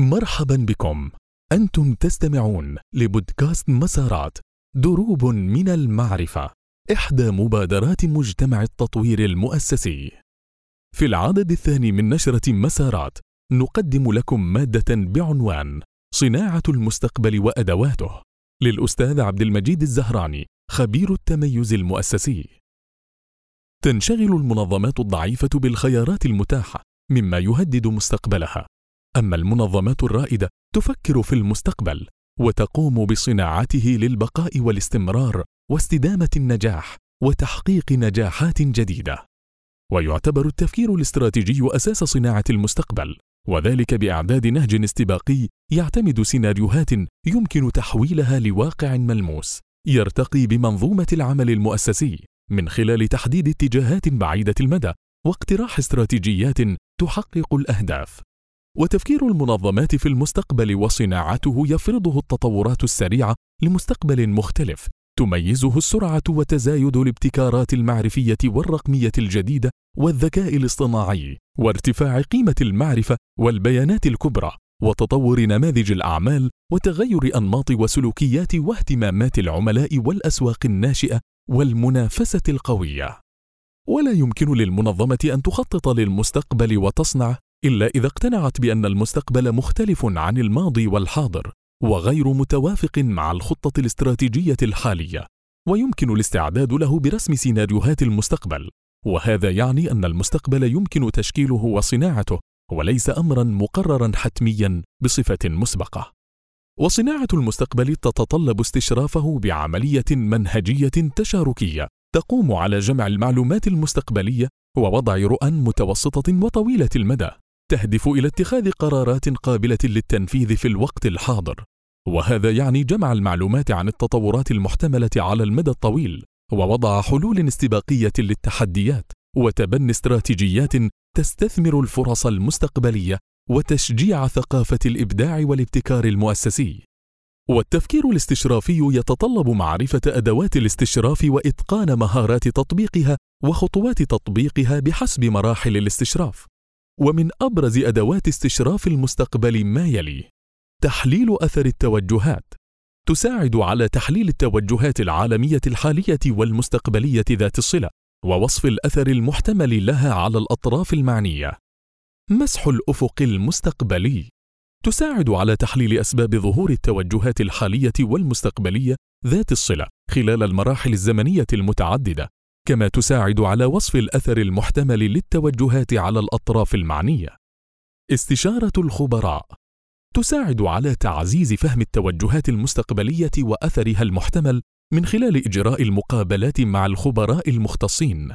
مرحبا بكم. أنتم تستمعون لبودكاست مسارات دروب من المعرفة إحدى مبادرات مجتمع التطوير المؤسسي. في العدد الثاني من نشرة مسارات نقدم لكم مادة بعنوان صناعة المستقبل وأدواته. للأستاذ عبد المجيد الزهراني خبير التميز المؤسسي. تنشغل المنظمات الضعيفة بالخيارات المتاحة مما يهدد مستقبلها. أما المنظمات الرائدة تفكر في المستقبل وتقوم بصناعته للبقاء والاستمرار واستدامة النجاح وتحقيق نجاحات جديدة. ويعتبر التفكير الاستراتيجي أساس صناعة المستقبل وذلك بأعداد نهج استباقي يعتمد سيناريوهات يمكن تحويلها لواقع ملموس يرتقي بمنظومة العمل المؤسسي من خلال تحديد اتجاهات بعيدة المدى واقتراح استراتيجيات تحقق الأهداف. وتفكير المنظمات في المستقبل وصناعته يفرضه التطورات السريعة لمستقبل مختلف تميزه السرعة وتزايد الابتكارات المعرفية والرقمية الجديدة والذكاء الاصطناعي وارتفاع قيمة المعرفة والبيانات الكبرى وتطور نماذج الأعمال وتغير أنماط وسلوكيات واهتمامات العملاء والأسواق الناشئة والمنافسة القوية. ولا يمكن للمنظمة أن تخطط للمستقبل وتصنع إلا إذا اقتنعت بأن المستقبل مختلف عن الماضي والحاضر وغير متوافق مع الخطة الاستراتيجية الحالية ويمكن الاستعداد له برسم سيناريوهات المستقبل. وهذا يعني أن المستقبل يمكن تشكيله وصناعته وليس امرا مقررا حتميا بصفة مسبقة. وصناعة المستقبل تتطلب استشرافه بعملية منهجية تشاركية تقوم على جمع المعلومات المستقبلية ووضع رؤى متوسطة وطويلة المدى. تهدف إلى اتخاذ قرارات قابلة للتنفيذ في الوقت الحاضر. وهذا يعني جمع المعلومات عن التطورات المحتملة على المدى الطويل ووضع حلول استباقية للتحديات وتبني استراتيجيات تستثمر الفرص المستقبلية وتشجيع ثقافة الإبداع والابتكار المؤسسي. والتفكير الاستشرافي يتطلب معرفة أدوات الاستشراف وإتقان مهارات تطبيقها وخطوات تطبيقها بحسب مراحل الاستشراف. ومن أبرز أدوات استشراف المستقبل ما يلي تحليل أثر التوجهات. تساعد على تحليل التوجهات العالمية الحالية والمستقبلية ذات الصلة ووصف الأثر المحتمل لها على الأطراف المعنية. مسح الأفق المستقبلي. تساعد على تحليل أسباب ظهور التوجهات الحالية والمستقبلية ذات الصلة خلال المراحل الزمنية المتعددة. كما تساعد على وصف الأثر المحتمل للتوجهات على الأطراف المعنية. استشارة الخبراء. تساعد على تعزيز فهم التوجهات المستقبلية وأثرها المحتمل من خلال إجراء المقابلات مع الخبراء المختصين.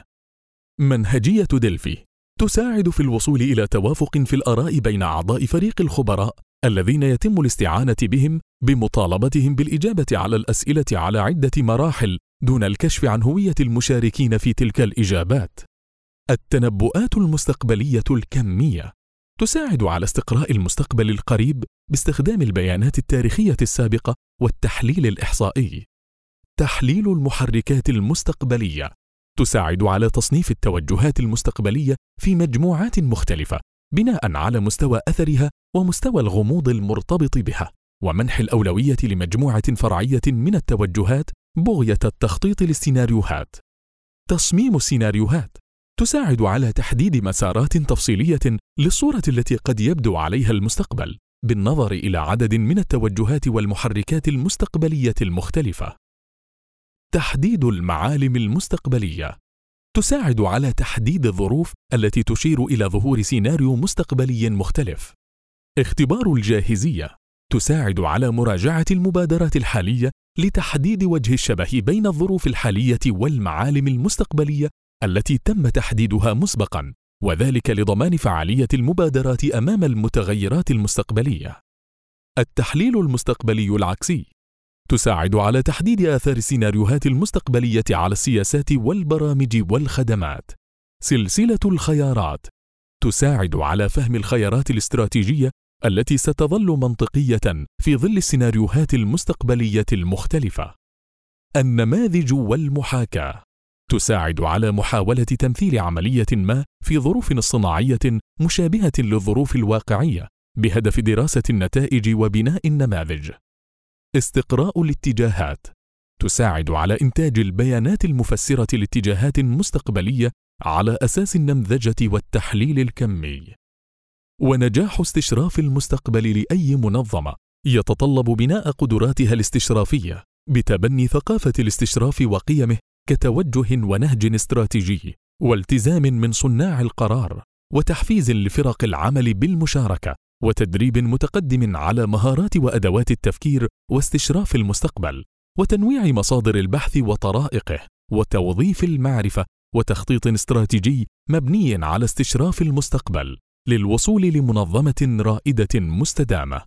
منهجية دلفي. تساعد في الوصول إلى توافق في الآراء بين أعضاء فريق الخبراء الذين يتم الاستعانة بهم بمطالبتهم بالإجابة على الأسئلة على عدة مراحل دون الكشف عن هوية المشاركين في تلك الإجابات. التنبؤات المستقبلية الكمية تساعد على استقراء المستقبل القريب باستخدام البيانات التاريخية السابقة والتحليل الإحصائي. تحليل المحركات المستقبلية تساعد على تصنيف التوجهات المستقبلية في مجموعات مختلفة بناء على مستوى أثرها ومستوى الغموض المرتبط بها ومنح الأولوية لمجموعة فرعية من التوجهات بغية التخطيط للسيناريوهات. تصميم السيناريوهات تساعد على تحديد مسارات تفصيلية للصورة التي قد يبدو عليها المستقبل بالنظر إلى عدد من التوجهات والمحركات المستقبلية المختلفة. تحديد المعالم المستقبلية تساعد على تحديد الظروف التي تشير إلى ظهور سيناريو مستقبلي مختلف. اختبار الجاهزية تساعد على مراجعة المبادرات الحالية لتحديد وجه الشبه بين الظروف الحالية والمعالم المستقبلية التي تم تحديدها مسبقا وذلك لضمان فعالية المبادرات أمام المتغيرات المستقبلية. التحليل المستقبلي العكسي تساعد على تحديد آثار السيناريوهات المستقبلية على السياسات والبرامج والخدمات. سلسلة الخيارات تساعد على فهم الخيارات الاستراتيجية التي ستظل منطقية في ظل السيناريوهات المستقبلية المختلفة. النماذج والمحاكاة تساعد على محاولة تمثيل عملية ما في ظروف اصطناعية مشابهة للظروف الواقعية بهدف دراسة النتائج وبناء النماذج. استقراء الاتجاهات تساعد على إنتاج البيانات المفسرة لاتجاهات مستقبلية على أساس النمذجة والتحليل الكمي. ونجاح استشراف المستقبل لأي منظمة يتطلب بناء قدراتها الاستشرافية بتبني ثقافة الاستشراف وقيمه كتوجه ونهج استراتيجي والتزام من صناع القرار وتحفيز لفرق العمل بالمشاركة وتدريب متقدم على مهارات وأدوات التفكير واستشراف المستقبل وتنويع مصادر البحث وطرائقه وتوظيف المعرفة وتخطيط استراتيجي مبني على استشراف المستقبل للوصول لمنظمة رائدة مستدامة.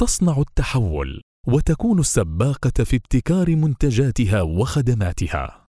تصنع التحول وتكون السباقة في ابتكار منتجاتها وخدماتها.